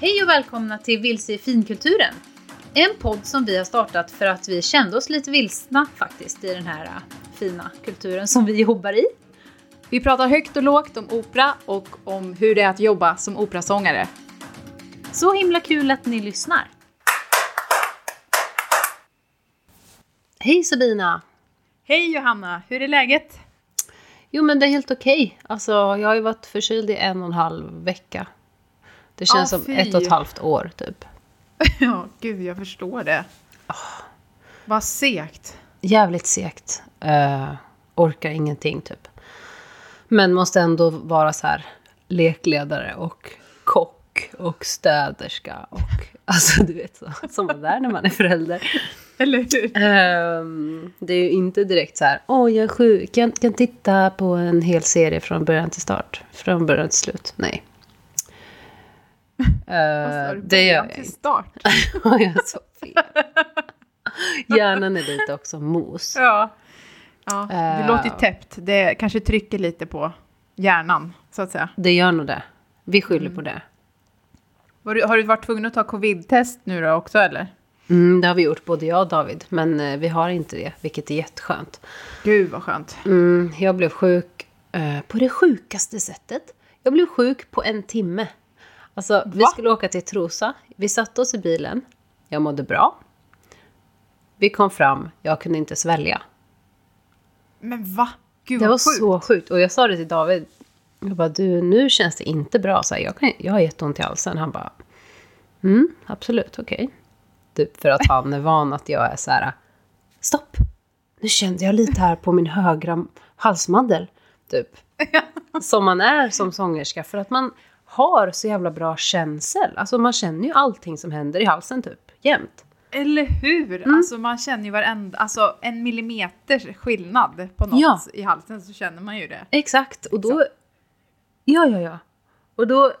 Hej och välkomna till Vilse i finkulturen. En podd som vi har startat för att vi kände oss lite vilsna faktiskt i den här äh, fina kulturen som vi jobbar i. Vi pratar högt och lågt om opera och om hur det är att jobba som operasångare. Så himla kul att ni lyssnar. Hej Sabina! Hej Johanna, hur är läget? Jo men det är helt okej. Alltså jag har ju varit förkyld i en och en halv vecka. Det känns Ah, som ett och ett halvt år typ. Ja, gud jag förstår det. Vad segt. Jävligt segt. Uh, orkar ingenting typ. Men måste ändå vara så här lekledare och kock och städerska och alltså du vet så, som man är när man är förälder. Eller hur? Ehm, det är ju inte direkt så här, åh jag är sjuk, kan, kan titta på en hel serie från början till start, från början till slut. Nej. Uh, det gör jag till start. jag är så fel. Hjärnan är lite också mos. Ja. ja. Det Eh. låter täppt. Det kanske trycker lite på hjärnan, så att säga. Det gör nog det. Vi skyller på det. Du, har du varit tvungen att ta covid-test nu då också, eller? Mm, det har vi gjort, både jag och David. Men eh, vi har inte det, vilket är jätteskönt. Gud vad skönt. Mm, jag blev sjuk eh, på det sjukaste sättet. Jag blev sjuk på en timme. Alltså, vi Va? skulle åka till Trosa. Vi satte oss i bilen. Jag mådde bra. Vi kom fram, jag kunde inte svälja. Men va? Gud Det var sjukt. så sjukt. Och jag sa det till David. Jag bara, du, nu känns det inte bra. Så här, jag, kan, jag har jätteont i halsen. Han bara, mm, absolut, okej. Typ för att han är van att jag är så här, stopp. Nu kände jag lite här på min högra halsmandel. Typ. Som man är som sångerska. För att man har så jävla bra känsel. Alltså man känner ju allting som händer i halsen typ, jämt. Eller hur? Mm. Alltså man känner ju varenda, alltså en millimeters skillnad på något Ja. i halsen så känner man ju det. Exakt, och då... Ja, ja, ja. Och då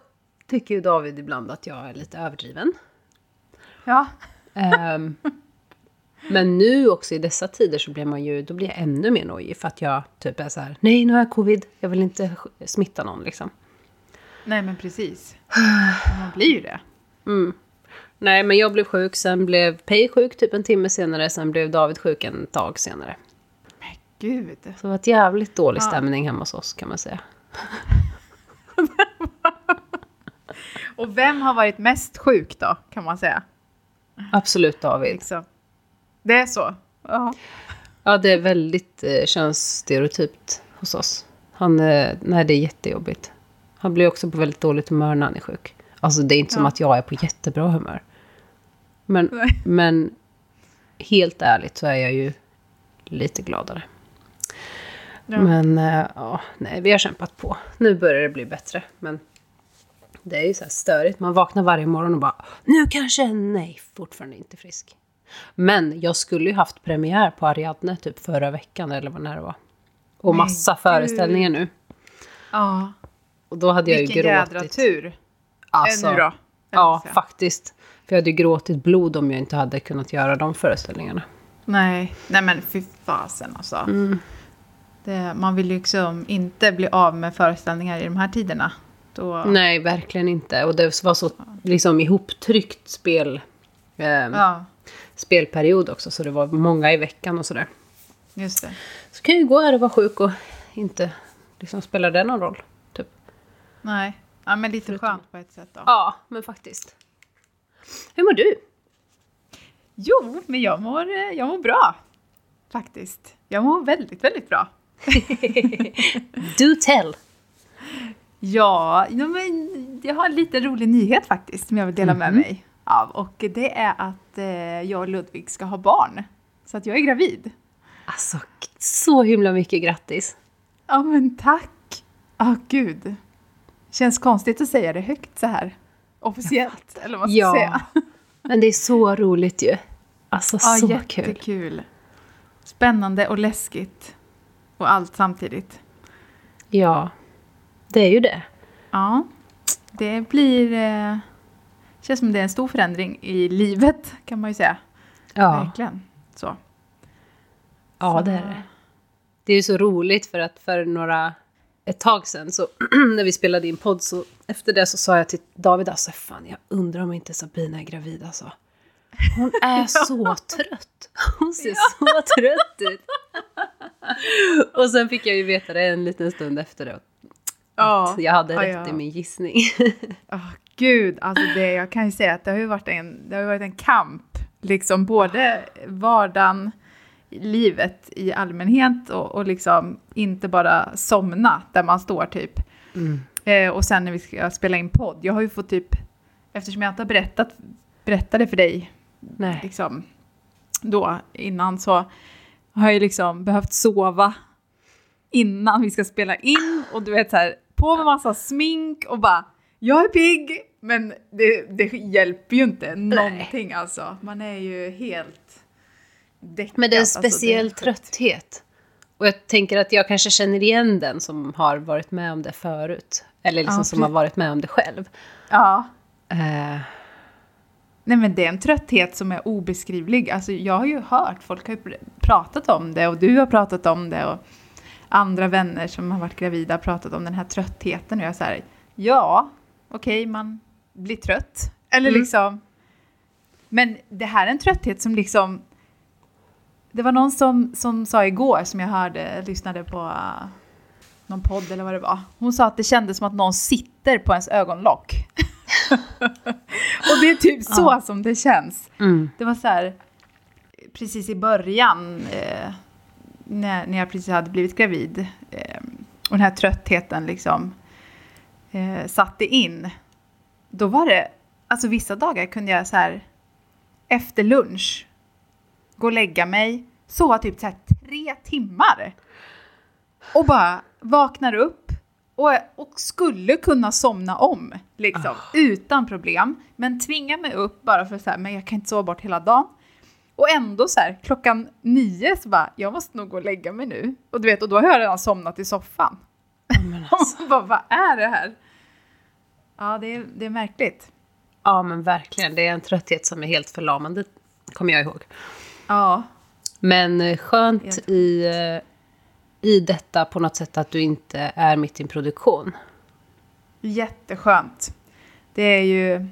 tycker ju David ibland att jag är lite överdriven. Ja. Ehm, men nu också i dessa tider så blir man ju, då blir jag ännu mer nojig för att jag typ är så här, nej nu har jag covid, jag vill inte smitta någon liksom. Nej men precis. Man blir ju det. Mm. Nej men jag blev sjuk, sen blev Pej sjuk typ en timme senare, sen blev David sjuk en dag senare. Men gud. Så det var ett jävligt dålig Ja. stämning hemma hos oss kan man säga. Och vem har varit mest sjuk då, kan man säga? Absolut David. Liksom. Det är så? Ja. Ja, det är väldigt eh, könsstereotypt hos oss. Han, eh, nej, det är jättejobbigt. Han blir också på väldigt dåligt humör när han är sjuk. Alltså det är inte som Ja. att jag är på jättebra humör. Men, Nej. men helt ärligt så är jag ju lite gladare. Ja. Men eh, ja, nej, vi har kämpat på. Nu börjar det bli bättre. Men det är ju så här störigt. Man vaknar varje morgon och bara nu kanske, nej, fortfarande inte frisk. Men jag skulle ju haft premiär på Ariadne typ förra veckan eller vad det var. Och massa gud. föreställningar nu. ja. Och då hade jag ju Vilken gråtit. jädra tur. Alltså, nu då? Ja, så. faktiskt. För jag hade ju gråtit blod om jag inte hade kunnat göra de föreställningarna. Nej. Nej men fy fasen alltså. Mm. Det, man vill ju liksom inte bli av med föreställningar i de här tiderna. Då, Nej, verkligen inte. Och det var så liksom ihoptryckt spel, eh, Ja, spelperiod också. Så det var många i veckan och sådär. just det. Så kan jag ju gå här och vara sjuk och inte liksom spelar det någon roll. Nej. Ja, men lite Förutom- skönt på ett sätt då. Ja, men faktiskt. Hur mår du? Jo, men jag mår, jag mår bra. Faktiskt. Jag mår väldigt, väldigt bra. Do tell! Ja, men jag har en liten rolig nyhet faktiskt som jag vill dela med Mhm. mig av. Och det är att eh, jag och Ludvig ska ha barn. Så att jag är gravid. Alltså, så himla mycket grattis. Ja, men tack! Ja, gud. Känns konstigt att säga det högt så här. Officiellt, eller vad man ska Ja. säga. Men det är så roligt ju. Alltså, Ja, så kul. jättekul. Spännande och läskigt. Och allt samtidigt. Ja, det är ju det. Ja, det blir... Eh, känns som det är en stor förändring i livet, kan man ju säga. Ja, Verkligen. Så. ja Så- det är det. Det är ju så roligt för att för några, ett tag sedan, så när vi spelade in podd, så efter det så sa jag till David, alltså fan jag undrar om inte Sabina är gravid alltså. Hon är så trött. Hon ser så trött ut. och sen fick jag ju veta det en liten stund efter det. Ja, Jag hade rätt ja. i min gissning. Åh, gud, alltså det, jag kan ju säga att det har ju varit en, det har varit en kamp. Liksom både vardagen, livet i allmänhet och, och liksom inte bara somna där man står typ. Eh, och sen när vi ska spela in podd. Jag har ju fått typ, eftersom jag inte har berättat, berättade för dig Nej. liksom då innan så har jag ju liksom behövt sova innan vi ska spela in och du vet så här på med massa smink och bara jag är pigg men det, det hjälper ju inte någonting alltså. Man är ju helt däckad. Men det är en alltså, speciell är sjukt. trötthet. Och jag tänker att jag kanske känner igen den som har varit med om det förut. Eller liksom Ja, som har varit med om det själv. Ja. Eh, Nej men det är en trötthet som är obeskrivlig. Alltså jag har ju hört, folk har ju pr- pratat om det och du har pratat om det och andra vänner som har varit gravida har pratat om den här tröttheten och jag säger ja, okej man blir trött. Eller Mm. liksom, men det här är en trötthet som liksom, det var någon som, som sa igår som jag hörde, lyssnade på uh, någon podd eller vad det var. Hon sa att det kändes som att någon sitter på ens ögonlock. och det är typ så Ja. som det känns. mm. Det var så här, precis i början, eh, när, när jag precis hade blivit gravid, eh, och den här tröttheten liksom eh, satte in. Då var det, alltså vissa dagar kunde jag så här, efter lunch, gå och lägga mig, sova typ så här tre timmar. Och bara vaknar upp och, och skulle kunna somna om, liksom, utan problem. Men tvingar mig upp bara för så här, men jag kan inte sova bort hela dagen. Och ändå så här, klockan nio så bara, jag måste nog gå och lägga mig nu. Och du vet, och då har jag redan somnat i soffan. Men alltså. bara, vad är det här? Ja, det är, det är märkligt. ja, men verkligen. Det är en trötthet som är helt förlamande, kommer jag ihåg. Ja, Men eh, skönt i, eh, i detta på något sätt att du inte är mitt i en produktion. jätteskönt. Det är ju,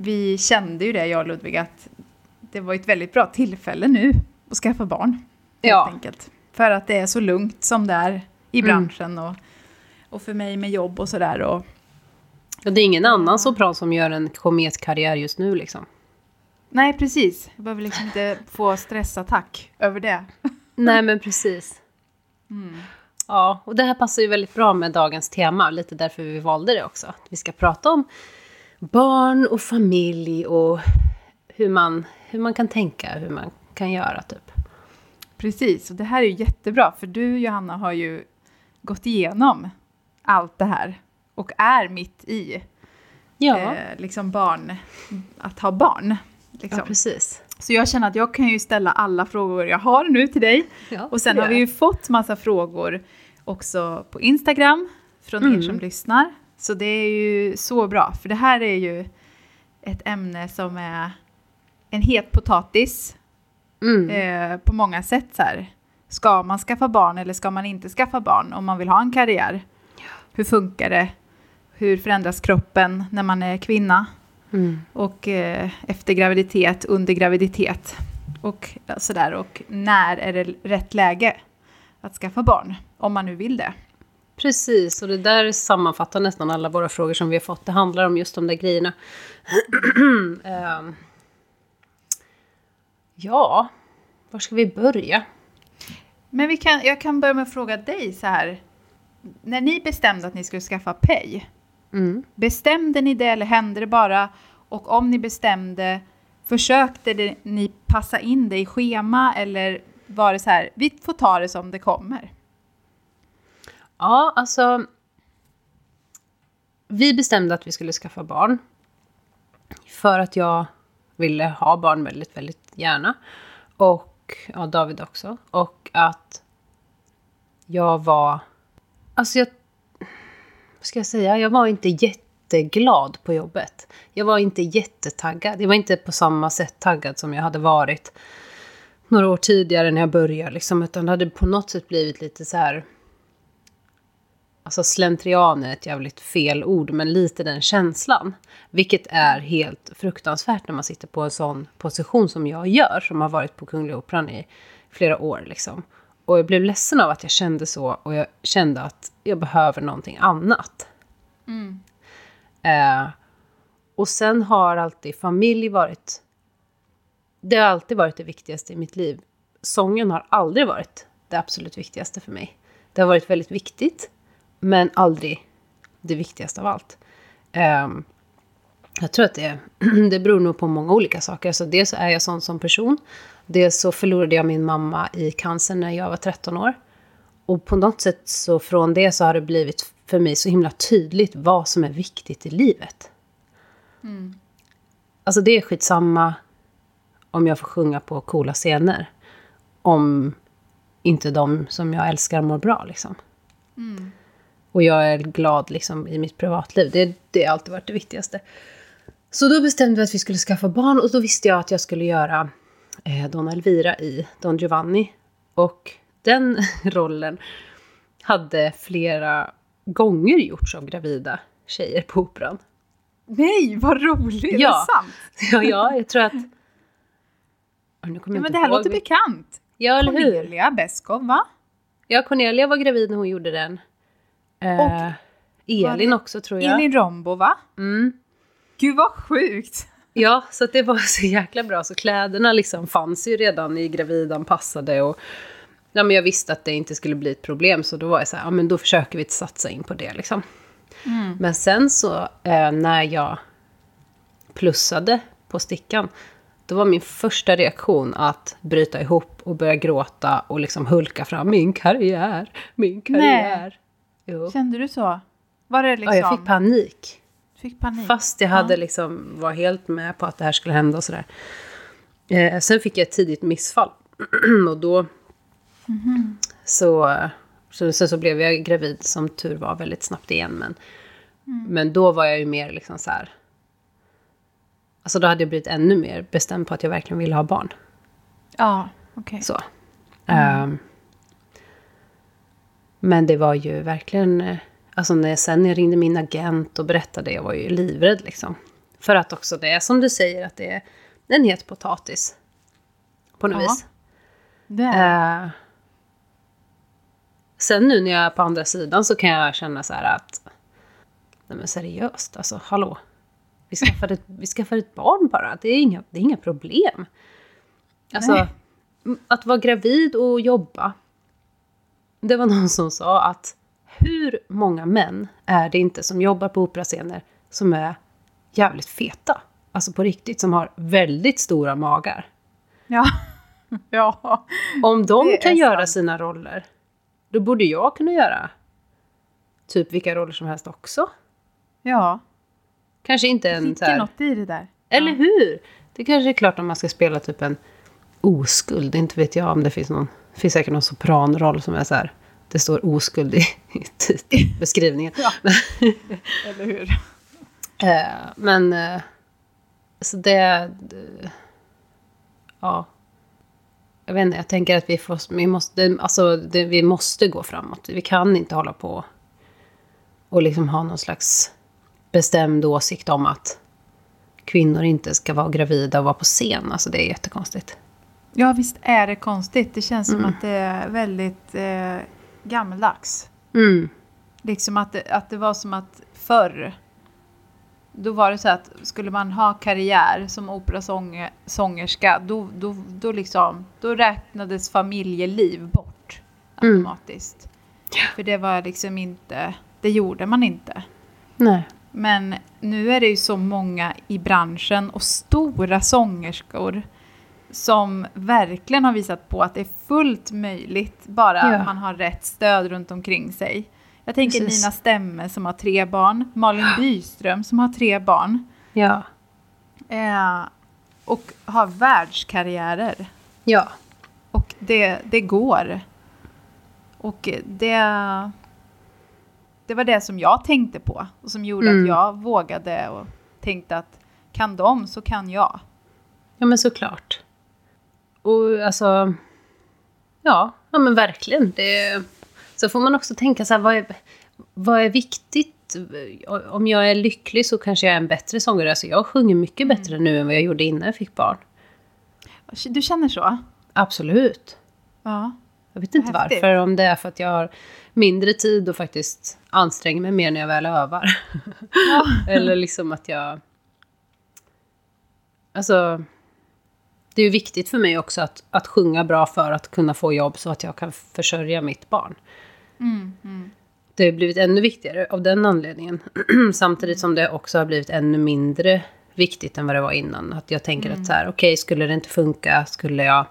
vi kände ju det, jag och Ludvig, att det var ett väldigt bra tillfälle nu att skaffa barn. Helt Ja. enkelt. För att det är så lugnt som det är i Mm. branschen och, och för mig med jobb och sådär. Och, Och det är ingen annan sopran som gör en kometkarriär just nu liksom. Nej, precis. Jag behöver liksom inte få stressattack över det. Nej, men precis. Mm. Ja, och det här passar ju väldigt bra med dagens tema, lite därför vi valde det också. Att vi ska prata om barn och familj och hur man, hur man kan tänka, hur man kan göra typ. Precis, och det här är ju jättebra för du Johanna har ju gått igenom allt det här och är mitt i Ja, eh, liksom barn, att ha barn. Liksom. ja precis. Så jag känner att jag kan ju ställa alla frågor jag har nu till dig. Ja, Och sen har vi ju fått massa frågor också på Instagram från er Mm. som lyssnar. Så det är ju så bra, för det här är ju ett ämne som är en het potatis Mm. eh, på många sätt. Så här. Ska man skaffa barn eller ska man inte skaffa barn om man vill ha en karriär? Hur funkar det? Hur förändras kroppen när man är kvinna? Mm. Och eh, efter graviditet, under graviditet och sådär. Och när är det rätt läge att skaffa barn? Om man nu vill det. Precis, och det där sammanfattar nästan alla våra frågor som vi har fått. Det handlar om just de där grejerna. Ehm. ja, var ska vi börja? Men vi kan, jag kan börja med att fråga dig så här. När ni bestämde att ni skulle skaffa Pay, Mm. bestämde ni det eller hände det bara? Och om ni bestämde, försökte ni passa in det i schema eller var det så här, vi får ta det som det kommer? Ja, alltså... Vi bestämde att vi skulle skaffa barn. För att jag ville ha barn väldigt, väldigt gärna. Och ja, David också. Och att jag var... Alltså jag... Vad ska jag säga? Jag var inte jätteglad på jobbet. Jag var inte jättetaggad. Jag var inte på samma sätt taggad som jag hade varit några år tidigare när jag började. Liksom, utan det hade på något sätt blivit lite så här alltså slentrian är ett jävligt fel ord, men lite den känslan. Vilket är helt fruktansvärt när man sitter på en sån position som jag gör, som har varit på Kungliga Operan i flera år. Liksom. Och jag blev ledsen av att jag kände så och jag kände att jag behöver någonting annat. Mm. Eh, och sen har alltid familj varit... Det har alltid varit det viktigaste i mitt liv. Sången har aldrig varit det absolut viktigaste för mig. Det har varit väldigt viktigt, men aldrig det viktigaste av allt. Eh, jag tror att det, det beror nog på många olika saker. Alltså dels är jag sån som person. Dels så förlorade jag min mamma i cancer när jag var 13 år. Och på något sätt så från det så har det blivit för mig så himla tydligt vad som är viktigt i livet. Mm. Alltså det är skitsamma om jag får sjunga på coola scener. Om inte de som jag älskar mår bra liksom. Mm. Och jag är glad liksom i mitt privatliv. Det, det har alltid varit det viktigaste. Så då bestämde vi att vi skulle skaffa barn och då visste jag att jag skulle göra eh, Don Elvira i Don Giovanni. Och den rollen hade flera gånger gjorts av gravida tjejer på Operan. Nej, vad roligt! Är Ja. det sant? Ja, ja jag tror att... Oh, nu kommer Ja, men det här ihåg låter bekant. Ja, eller hur? Cornelia Beskow, va? Ja, Cornelia var gravid när hon gjorde den. Eh, Elin det- också tror jag. Elin Rombo, va? Mm. Gud vad sjukt! Ja, så det var så jäkla bra. Så kläderna liksom fanns ju redan i gravidanpassade och ja, men jag visste att det inte skulle bli ett problem. Så då var jag så här, ja men då försöker vi satsa in på det liksom. Mm. Men sen så eh, när jag plussade på stickan, då var min första reaktion att bryta ihop och börja gråta och liksom hulka fram min karriär, min karriär. Kände du så? Var det liksom... Ja, jag fick panik. fick panik? Fast jag hade Ja. liksom, var helt med på att det här skulle hända och sådär. Eh, sen fick jag ett tidigt missfall. och då... Så, så, sen så blev jag gravid som tur var väldigt snabbt igen. Men, men då var jag ju mer liksom så här... Alltså då hade jag blivit ännu mer bestämd på att jag verkligen ville ha barn. Ja, okej. Så. Ehm, men det var ju verkligen... eh, Alltså när, sen när jag ringde min agent och berättade, jag var ju livrädd liksom. För att också det är som du säger, att det är en het potatis. På något Ja. vis. Det är Eh, sen nu när jag är på andra sidan så kan jag känna så här att... Nej men seriöst, alltså hallå. Vi skaffade ett, vi skaffade ett barn bara, det är inga, det är inga problem. Alltså, Nej. att vara gravid och jobba. Det var någon som sa att hur många män är det inte som jobbar på operascener som är jävligt feta? Alltså på riktigt, som har väldigt stora magar. Ja. ja. Om de kan är göra sant. sina roller, då borde jag kunna göra typ vilka roller som helst också. Ja. Kanske inte Det en så ligger här, något i det där. Eller ja. hur? Det kanske är klart om man ska spela typ en oskuld. Inte vet jag om det finns någon. Det finns säkert någon sopranroll som är så här. Det står oskuld i, i titelbeskrivningen. Ja. Eller hur? Eh, men eh, så det, det... Ja. Jag vet inte, jag tänker att vi, får, vi, måste, alltså, det, vi måste gå framåt. Vi kan inte hålla på och liksom ha någon slags bestämd åsikt om att kvinnor inte ska vara gravida och vara på scen. Alltså det är jättekonstigt. Ja, visst är det konstigt. Det känns som Mm. att det är väldigt eh, gammaldags. Mm. Liksom att det, att det var som att förr, då var det så att skulle man ha karriär som operasångerska, då, då, då, liksom, då räknades familjeliv bort Mm. automatiskt. För det var liksom inte, det gjorde man inte. Nej. Men nu är det ju så många i branschen och stora sångerskor som verkligen har visat på att det är fullt möjligt bara Ja. man har rätt stöd runt omkring sig. Jag tänker Precis. Nina Stemme som har tre barn, Malin Byström som har tre barn Ja. eh, och har världskarriärer. Ja. Och det, det går. Och det, det var det som jag tänkte på och som gjorde Mm. att jag vågade och tänkte att kan de så kan jag. Ja, men såklart. Och alltså... Ja, ja men verkligen. Det, så får man också tänka så här, vad är, vad är viktigt? Om jag är lycklig så kanske jag är en bättre sångare. Alltså jag sjunger mycket bättre nu än vad jag gjorde innan jag fick barn. Du känner så? Absolut. Ja. Jag vet inte Häftigt. varför, om det är för att jag har mindre tid och faktiskt anstränger mig mer när jag väl övar. Eller liksom att jag... Alltså... Det är ju viktigt för mig också att, att sjunga bra för att kunna få jobb så att jag kan försörja mitt barn. Mm, mm. Det har blivit ännu viktigare av den anledningen. Samtidigt som det också har blivit ännu mindre viktigt än vad det var innan. Att jag tänker att så här, okej, skulle det inte funka, skulle jag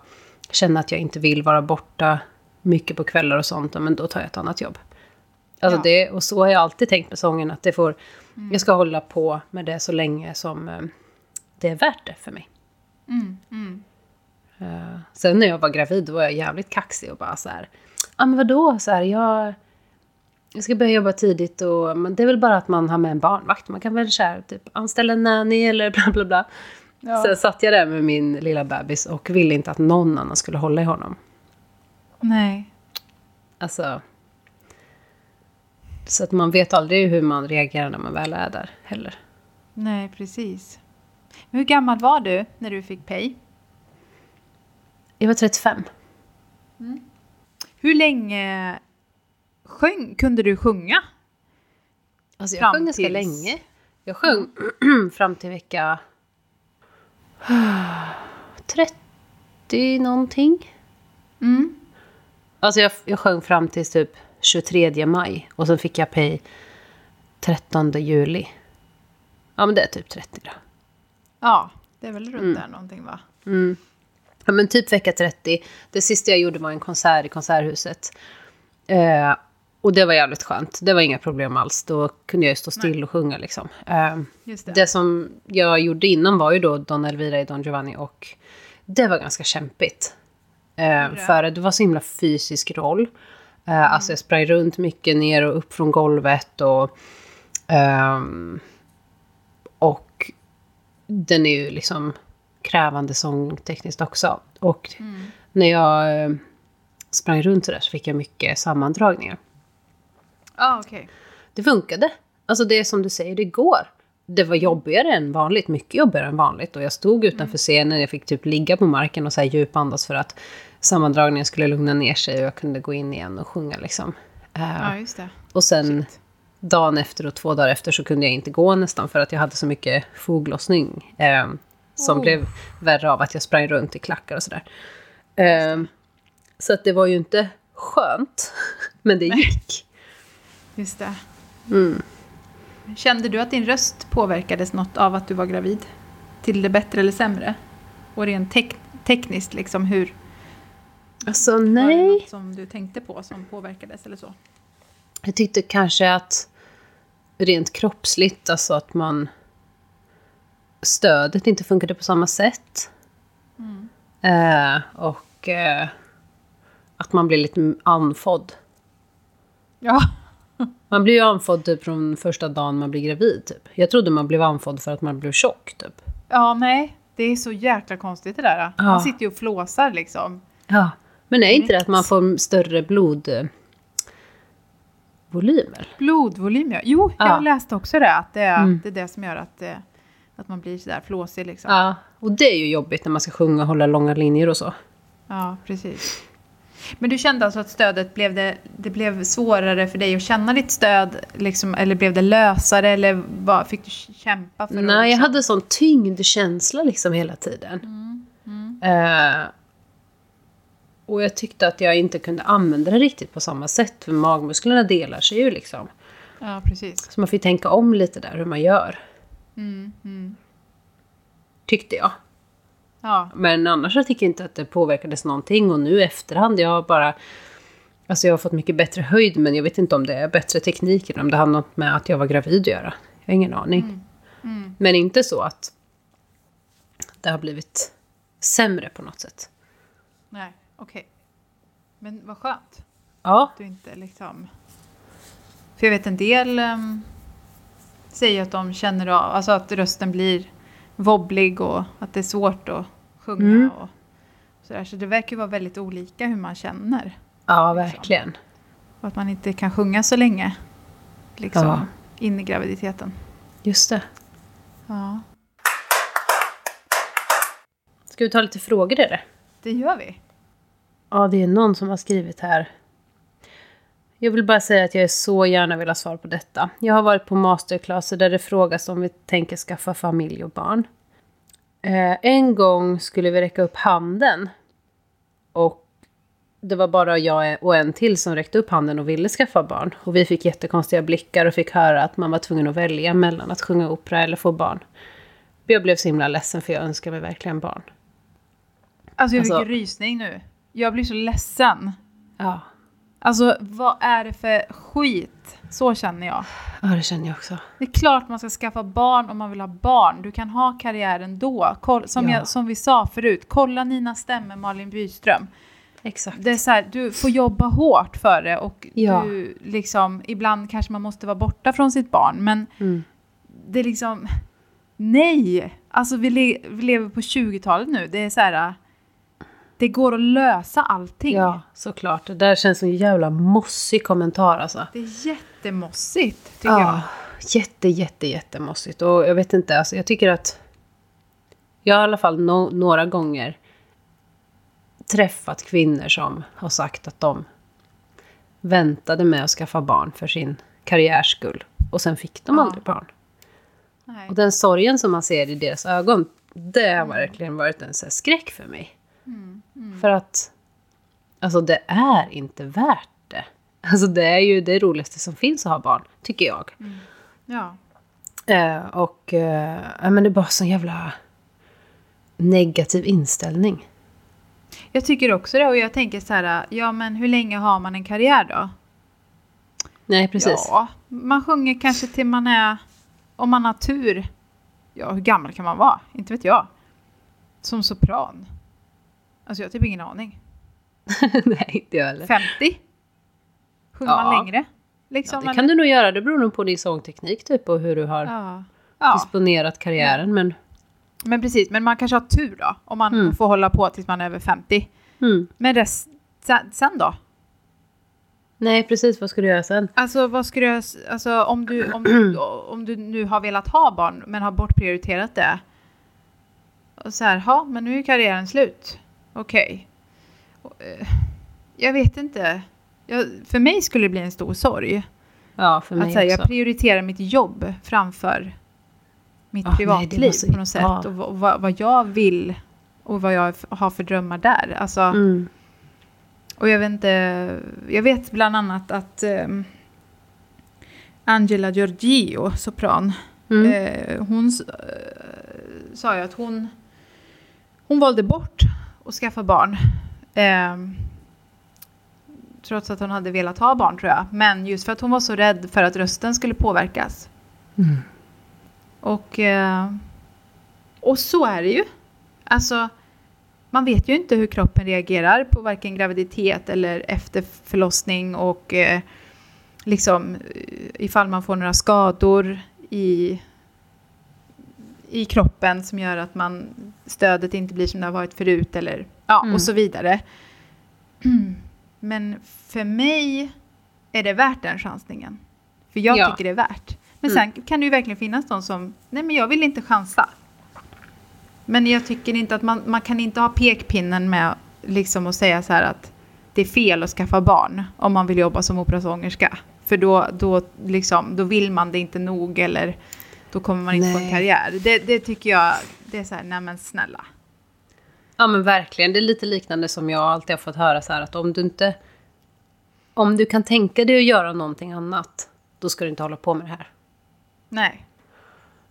känna att jag inte vill vara borta mycket på kvällar och sånt, men då tar jag ett annat jobb. Alltså Ja. det, och så har jag alltid tänkt med sången, att det får, jag ska hålla på med det så länge som eh, det är värt det för mig. Mm, mm. Eh, sen när jag var gravid då var jag jävligt kaxig och bara så här, ja ah, men vadå, så här, jag, jag ska börja jobba tidigt och men det är väl bara att man har med en barnvakt, man kan väl så här, typ anställa en nanny eller bla bla bla. Ja. Sen satt jag där med min lilla bebis och ville inte att någon annan skulle hålla i honom. Nej. Alltså... Så att man vet aldrig hur man reagerar när man väl är där heller. Nej, precis. Hur gammal var du när du fick Pay? Jag var 35. Hur länge sjöng, kunde du sjunga? Alltså jag Fram sjöng ganska tills- länge. Jag sjöng fram till vecka 30 någonting. Mm. Alltså jag, jag sjöng fram till typ 23 maj. Och sen fick jag pay 13 juli. Ja men det är typ 30 då. Ja, det är väl runt där någonting va? Mm. Ja, men typ vecka 30. Det sista jag gjorde var en konsert i Konserthuset. Eh, och det var jävligt skönt. Det var inga problem alls. Då kunde jag ju stå still och sjunga liksom. Eh, Just det. det som jag gjorde innan var ju då Don Elvira i Don Giovanni och det var ganska kämpigt. Eh, för det var så himla fysisk roll. Eh, Alltså jag sprang runt mycket ner och upp från golvet och... ehm, och den är ju liksom krävande sångtekniskt också. Och när jag eh, sprang runt sådär så fick jag mycket sammandragningar. Ja, okej. Det funkade. Alltså det är som du säger, det går. Det var jobbigare än vanligt, mycket jobbigare än vanligt. Och jag stod utanför scenen, jag fick typ ligga på marken och så här djupandas för att sammandragningen skulle lugna ner sig och jag kunde gå in igen och sjunga liksom. Eh, Ja, just det. och sen Shit. Dagen efter och två dagar efter så kunde jag inte gå nästan för att jag hade så mycket foglossning. Eh, som Oh. blev värre av att jag sprang runt i klackar och sådär. Eh, så att det var ju inte skönt, men det gick. Just det. Mm. Kände du att din röst påverkades något av att du var gravid? Till det bättre eller sämre? Och rent tek- tekniskt, liksom hur? Alltså Var det nej. något som du tänkte på som påverkades eller så? Jag tyckte kanske att rent kroppsligt, alltså att man... Stödet inte funkade på samma sätt. Eh, och eh, att man blir lite andfådd. Ja. Man blir ju andfådd typ från första dagen man blir gravid. Typ. Jag trodde man blev andfådd för att man blev tjock. Typ. Ja, nej. Det är så jäkla konstigt det där. Ja. Man sitter ju och flåsar liksom. Ja. Men är inte det att man får större blodvolymer? Blodvolym, ja. Jo, Ja. jag läste också det. Att det är, Mm. det, är det som gör att, eh, att man blir sådär flåsig liksom. Ja. Och det är ju jobbigt när man ska sjunga och hålla långa linjer och så. Ja, precis. Men du kände alltså att stödet blev det, det blev svårare för dig att känna ditt stöd? Liksom, eller blev det lösare? Eller vad, fick du kämpa för att... Nej, jag hade sån tyngdkänsla liksom hela tiden. Eh, och jag tyckte att jag inte kunde använda det riktigt på samma sätt. För magmusklerna delar sig ju liksom. Ja, precis. Så man får ju tänka om lite där hur man gör. Mm, mm. Tyckte jag. Ja, Men annars så tycker jag inte att det påverkades någonting. Och nu i efterhand, jag har bara... Alltså jag har fått mycket bättre höjd, men jag vet inte om det är bättre teknik eller om det har något med att jag var gravid att göra. Jag har ingen aning. Mm. Men inte så att det har blivit sämre på något sätt. nej, okej. Men vad skönt Ja, att du inte liksom... För jag vet en del um, säger att de känner av, alltså att rösten blir wobblig och att det är svårt att sjunga Mm. och sådär. Så det verkar ju vara väldigt olika hur man känner. ja verkligen. Och att man inte kan sjunga så länge. liksom, Ja. in i graviditeten. Just det. Ja, Ska vi ta lite frågor eller? det gör vi. Ja, det är någon som har skrivit här. Jag vill bara säga att jag är så gärna vill ha svar på detta. Jag har varit på masterclasser där det frågas om vi tänker skaffa familj och barn. Eh, en gång skulle vi räcka upp handen. Och det var bara jag och en till som räckte upp handen och ville skaffa barn. Och vi fick jättekonstiga blickar och fick höra att man var tvungen att välja mellan att sjunga opera eller få barn. Jag blev så himla ledsen för jag önskar mig verkligen barn. Alltså jag Alltså- fick rysning nu. Jag blir så ledsen. Ja, Alltså vad är det för skit? Så känner jag. ja det känner jag också. Det är klart man ska skaffa barn om man vill ha barn. Du kan ha karriären då. Koll, som, Ja. jag, som vi sa förut, kolla Nina Stämme, Malin Byström. Exakt. Det är så här, du får jobba hårt för det och Ja. du liksom, ibland kanske man måste vara borta från sitt barn. Men Mm. det är liksom, nej! Alltså vi, le, vi lever på 20-talet nu. Det är så här, det går att lösa allting. Ja, såklart. Det där känns som en jävla mossig kommentar alltså. Det är jättemossigt, tycker Ja, jätte, jätte, jättemossigt. Och jag vet inte, alltså jag tycker att... Jag har i alla fall no- några gånger träffat kvinnor som har sagt att de väntade med att skaffa barn för sin karriärs skull. Och sen fick de Ja. aldrig barn. jag. Nej. Och den sorgen som man ser i deras ögon, det har verkligen varit en så skräck för mig. Mm, För att, alltså det är inte värt det. Alltså det är ju det roligaste som finns att ha barn, tycker jag. Ja. Eh, och eh, men det är bara sån jävla negativ inställning. Jag tycker också det och jag tänker så här, ja men hur länge har man en karriär då? Nej, precis. Ja, man sjunger kanske till man är, om man har tur, ja hur gammal kan man vara? Inte vet jag. Som sopran. Alltså jag har typ ingen aning. Nej, inte jag heller. 50? Sjunger Ja. man längre? Ja, Liksom, det eller- kan du nog göra, det beror nog på din sångteknik typ och hur du har Ja. ja, disponerat karriären. Men men precis. Men man kanske har tur då, om man Mm. får hålla på tills man är över 50. mm. Men rest, sen, sen då? nej, precis, vad ska du göra sen? Alltså vad skulle jag, s- alltså om du, om, du, om du nu har velat ha barn men har bortprioriterat det. Och så här, ja men nu är karriären slut. Okej. Och, eh, Jag vet inte. Jag, för mig skulle det bli en stor sorg. Ja, för mig Att jag också. prioriterar mitt jobb framför mitt Ah, nej, det privatliv var så- på något sätt. ja. Och vad, vad, jag vill och vad jag har för drömmar där. Alltså, Mm. och jag vet inte, jag vet bland annat att ehm, Angela Giorgio, sopran, Mm. eh, hon eh, sa ju att hon, hon valde bort att skaffa barn. Ehm, trots att hon hade velat ha barn tror jag. Men just för att hon var så rädd för att rösten skulle påverkas. Mm. Och, eh, och så är det ju. Alltså, man vet ju inte hur kroppen reagerar på varken graviditet eller efter förlossning och eh, liksom eh, ifall man får några skador i, i kroppen som gör att man, stödet inte blir som det har varit förut eller ja, Mm. och så vidare. Men för mig är det värt den chansningen. För jag Ja. tycker det är värt. Men Mm. sen kan det ju verkligen finnas de som, nej men jag vill inte chansa. Men jag tycker inte att man, man kan inte ha pekpinnen med liksom att säga så här att det är fel att skaffa barn om man vill jobba som operasångerska. För då, då, liksom, då vill man det inte nog eller då kommer man inte få en Nej. karriär. Det, det tycker jag, det är så här, nej men snälla. Ja men verkligen, det är lite liknande som jag alltid har fått höra så här att om du inte... Om du kan tänka dig att göra någonting annat, då ska du inte hålla på med det här. Nej.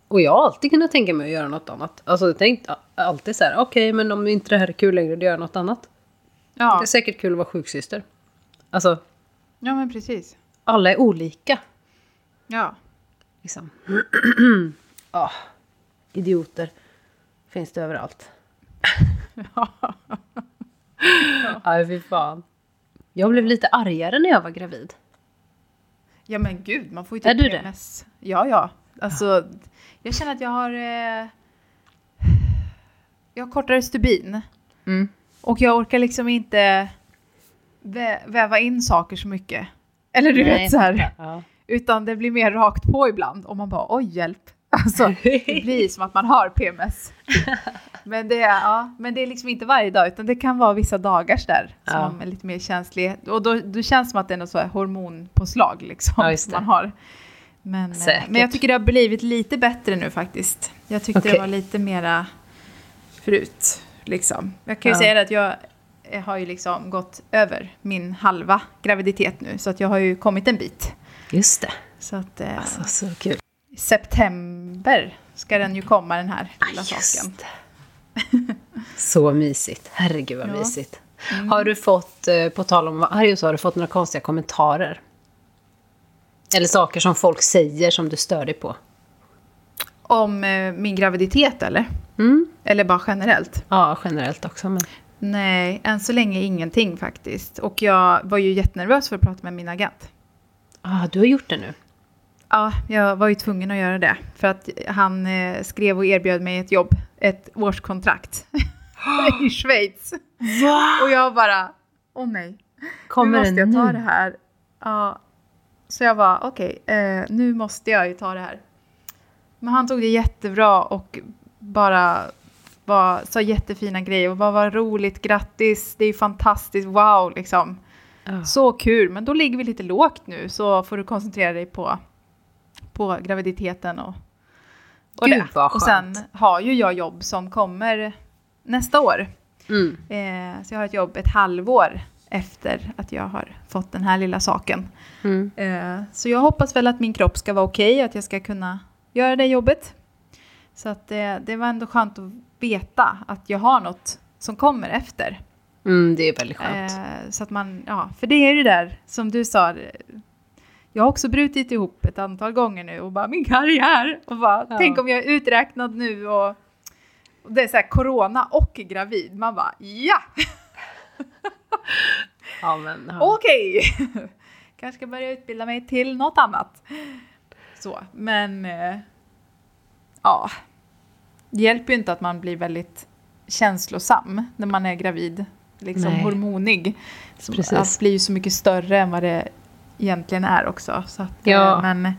Och jag har alltid kunnat tänka mig att göra något annat. Alltså jag tänkt alltid så här, okej men om inte det här är kul längre, då gör jag något annat. Ja, Det är säkert kul att vara sjuksyster. Alltså, ja men precis. alla är olika. Ja. Liksom. ah, idioter finns det överallt. Ja, fy fan. Jag blev lite argare när jag var gravid. Ja men gud, man får ju Är typ du det? PMS. Ja, ja. Alltså, jag känner att jag har... Eh, jag har kortare stubin. Mm. Och jag orkar liksom inte vä väva in saker så mycket. Eller du Nej, vet så här. Ja. Utan det blir mer rakt på ibland och man bara oj hjälp. Alltså, det blir som att man har PMS. Men det, är, ja, men det är liksom inte varje dag, utan det kan vara vissa dagar där som Ja. är lite mer känslig. Och då, då känns det som att det är något så här hormonpåslag liksom, Ja, det. man har. Men, eh, Säkert. men jag tycker det har blivit lite bättre nu faktiskt. Jag tyckte det Okej. var lite mera förut. Liksom. Jag kan ju Ja. säga det att jag eh, har ju liksom gått över min halva graviditet nu, så att jag har ju kommit en bit. Just det. Så att eh, Alltså, så kul. i september ska den ju komma den här lilla saken. Just det. Så mysigt. Herregud vad Ja. mysigt. Mm. Har du fått, eh, på tal om Harry, så har du fått några konstiga kommentarer? Eller saker som folk säger som du stör dig på? Om eh, min graviditet eller? Mm. Eller bara generellt? Ja, generellt också. Men... Nej, än så länge ingenting faktiskt. Och jag var ju jättenervös för att prata med min agent. Ah, du har gjort det nu? Ja, jag var ju tvungen att göra det. För att han eh, skrev och erbjöd mig ett jobb, ett årskontrakt i Schweiz. Va? Och jag bara, åh nej, Kommer nu måste jag ta nu? det här. Ja, så jag var okej, eh, nu måste jag ju ta det här. Men han tog det jättebra och bara var, sa jättefina grejer och bara var roligt, grattis, det är fantastiskt, wow liksom. Ja. Så kul, men då ligger vi lite lågt nu så får du koncentrera dig på, på graviditeten och, och Gud, det. Och sen har ju jag jobb som kommer nästa år. Mm. Eh, så jag har ett jobb ett halvår efter att jag har fått den här lilla saken. Mm. Eh, så jag hoppas väl att min kropp ska vara okej, att jag ska kunna göra det jobbet. Så att eh, det var ändå skönt att veta att jag har något som kommer efter. Mm, det är väldigt skönt. Eh, så att man, ja, för det är ju det där som du sa. Jag har också brutit ihop ett antal gånger nu och bara min karriär. Och bara, Ja. tänk om jag är uträknad nu och, och det är så här corona och gravid. Man bara ja, ja, men, ja. okej. Kanske ska börja utbilda mig till något annat. Så, men eh, ja. Hjälper ju inte att man blir väldigt känslosam när man är gravid. Liksom Nej. hormonig. Så Precis. Allt blir ju så mycket större än vad det egentligen är också. Så att, eh, Ja. men,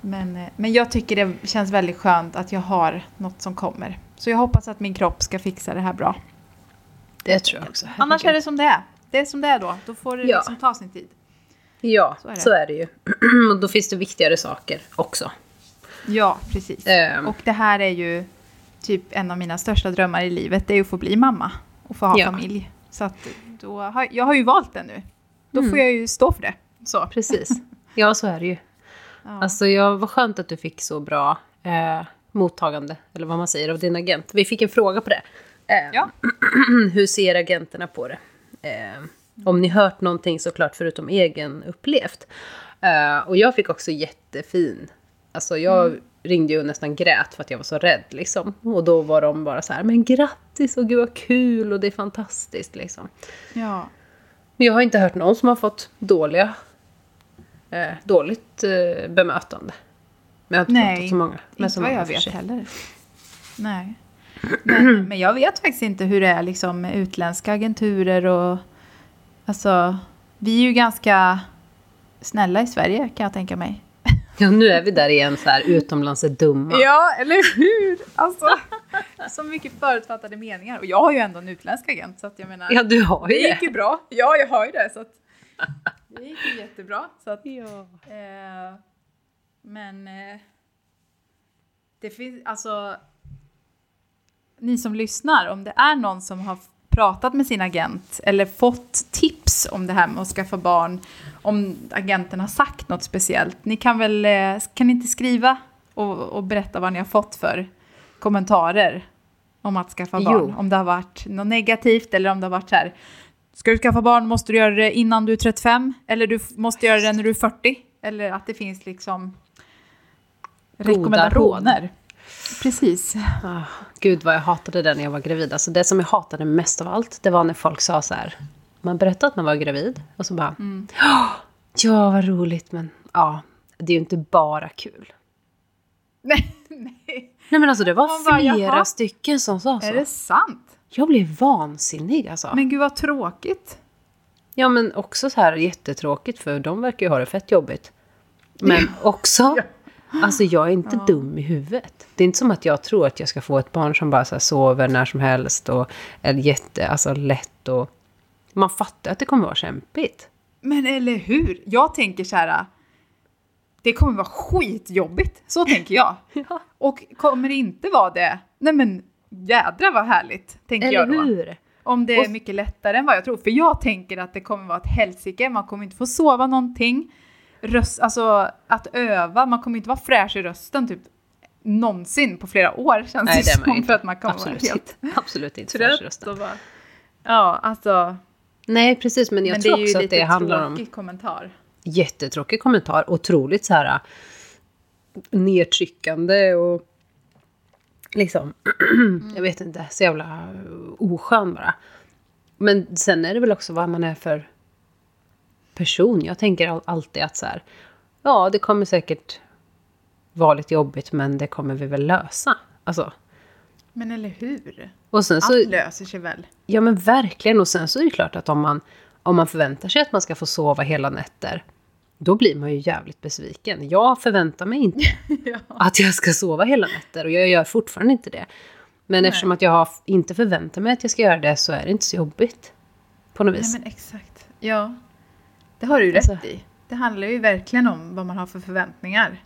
men, eh, men jag tycker det känns väldigt skönt att jag har något som kommer. Så jag hoppas att min kropp ska fixa det här bra. Det tror jag också. Annars är det som det är. Det är som det är då. Då får det Ja. liksom ta sin tid. Ja, Så är det. så är det ju. Och då finns det viktigare saker också. Ja, precis. Ehm. Och det här är ju typ en av mina största drömmar i livet. Det är ju att få bli mamma och få ha Ja. familj. Så att då har, jag har ju valt det nu. Då Mm. får jag ju stå för det. Så. Precis. Ja, så är det ju. Ja. Alltså, jag, vad skönt att du fick så bra eh, mottagande, eller vad man säger, av din agent. Vi fick en fråga på det. Eh, Ja. Hur ser agenterna på det? Eh, om ni hört någonting såklart förutom egen upplevt. Eh, och jag fick också jättefin. Alltså jag Mm. ringde ju och nästan grät för att jag var så rädd liksom. Och då var de bara så här, men grattis och gud vad kul och det är fantastiskt liksom. ja. Men jag har inte hört någon som har fått dåliga, eh, dåligt eh, bemötande. Men jag har inte Nej, så många. med Inte vad jag vet sig. heller. Nej. Men, men jag vet faktiskt inte hur det är liksom med utländska agenturer och... Alltså, vi är ju ganska snälla i Sverige kan jag tänka mig. Ja, nu är vi där igen så här, utomlands är dumma. Ja, eller hur? Alltså, så mycket förutfattade meningar. Och jag har ju ändå en utländsk agent, så att jag menar... Ja, du har ju det gick det. ju bra. Ja, jag har ju det. Så att, det gick ju jättebra. Så att, Ja. eh, men eh, det finns alltså... Ni som lyssnar, om det är någon som har pratat med sin agent eller fått tips om det här med att skaffa barn, om agenten har sagt något speciellt, ni kan väl, eh, kan ni inte skriva och, och berätta vad ni har fått för kommentarer om att skaffa Jo. barn? Om det har varit något negativt eller om det har varit så här, ska du skaffa barn måste du göra det innan du är 35 eller du måste göra det när du är 40 eller att det finns liksom rekommendationer. Precis. Ah, gud vad jag hatade det när jag var gravid. Alltså det som jag hatade mest av allt, det var när folk sa så här. Man berättade att man var gravid och så bara, Mm. ja vad roligt men ja, det är ju inte bara kul. Nej, nej. Nej men alltså det var bara, flera jaha. stycken som sa Är så. det sant? Jag blev vansinnig alltså. Men gud vad tråkigt. Ja men också så här jättetråkigt för de verkar ju ha det fett jobbigt. Men också, alltså jag är inte dum i huvudet. Det är inte som att jag tror att jag ska få ett barn som bara så sover när som helst och är jätte, alltså lätt och... Man fattar att det kommer vara kämpigt. Men eller hur? Jag tänker så här. Det kommer vara skitjobbigt. Så tänker jag. Ja. Och kommer det inte vara det, nej men jädra vad härligt, tänker Eller jag då. hur? Om det är mycket lättare än vad jag tror. För jag tänker att det kommer vara ett helsike, man kommer inte få sova någonting. Röst, alltså att öva, man kommer inte vara fräsch i rösten typ någonsin på flera år känns Nej, det det är som. inte. För att man kommer Absolut vara helt inte. Absolut inte fräsch i rösten. bara... Ja, alltså. Nej, precis. Men jag men det tror är ju också att lite det handlar om... tråkig kommentar. jättetråkig kommentar. Otroligt så här nedtryckande och liksom, jag vet inte, så jävla oskön bara. Men sen är det väl också vad man är för person. Jag tänker all- alltid att så här, ja det kommer säkert vara lite jobbigt men det kommer vi väl lösa. Alltså, Men eller hur? och sen så, Allt löser sig väl? ja men verkligen. Och sen så är det klart att om man, om man förväntar sig att man ska få sova hela nätter, då blir man ju jävligt besviken. Jag förväntar mig inte ja. att jag ska sova hela nätter och jag gör fortfarande inte det. Men Nej. eftersom att jag inte förväntar mig att jag ska göra det så är det inte så jobbigt. På något Nej vis. men exakt. Ja. Det har du ju Alltså- rätt i. Det handlar ju verkligen om vad man har för förväntningar.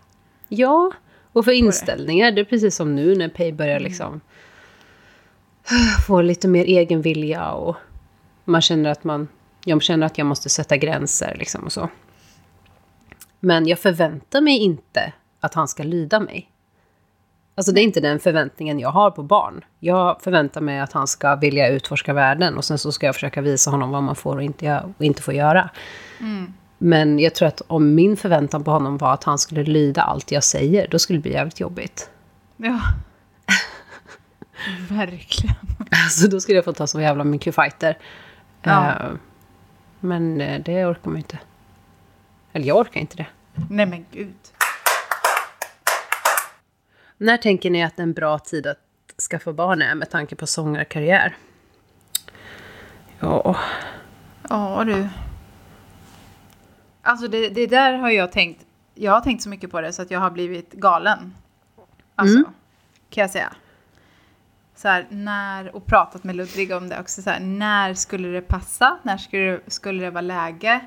Ja, och för inställningar, det är precis som nu när Pay börjar Mm. liksom få lite mer egen vilja och man känner att man, jag känner att jag måste sätta gränser liksom och så. Men jag förväntar mig inte att han ska lyda mig. Alltså det är inte den förväntningen jag har på barn. Jag förväntar mig att han ska vilja utforska världen och sen så ska jag försöka visa honom vad man får och inte, och inte får göra. Mm. Men jag tror att om min förväntan på honom var att han skulle lyda allt jag säger, då skulle det bli jävligt jobbigt. Ja. Verkligen. Alltså då skulle jag få ta så jävla mycket fighter. Ja. Eh, men eh, det orkar man ju inte. Eller jag orkar inte det. Nej men gud. När tänker ni att en bra tid att skaffa barn är med tanke på sångarkarriär? Ja, Ja du. Alltså det, det där har jag tänkt. Jag har tänkt så mycket på det så att jag har blivit galen. Alltså, Mm. kan jag säga. Så här, när, och pratat med Ludvig om det också. Så här, när skulle det passa? När skulle, det- skulle det vara läge?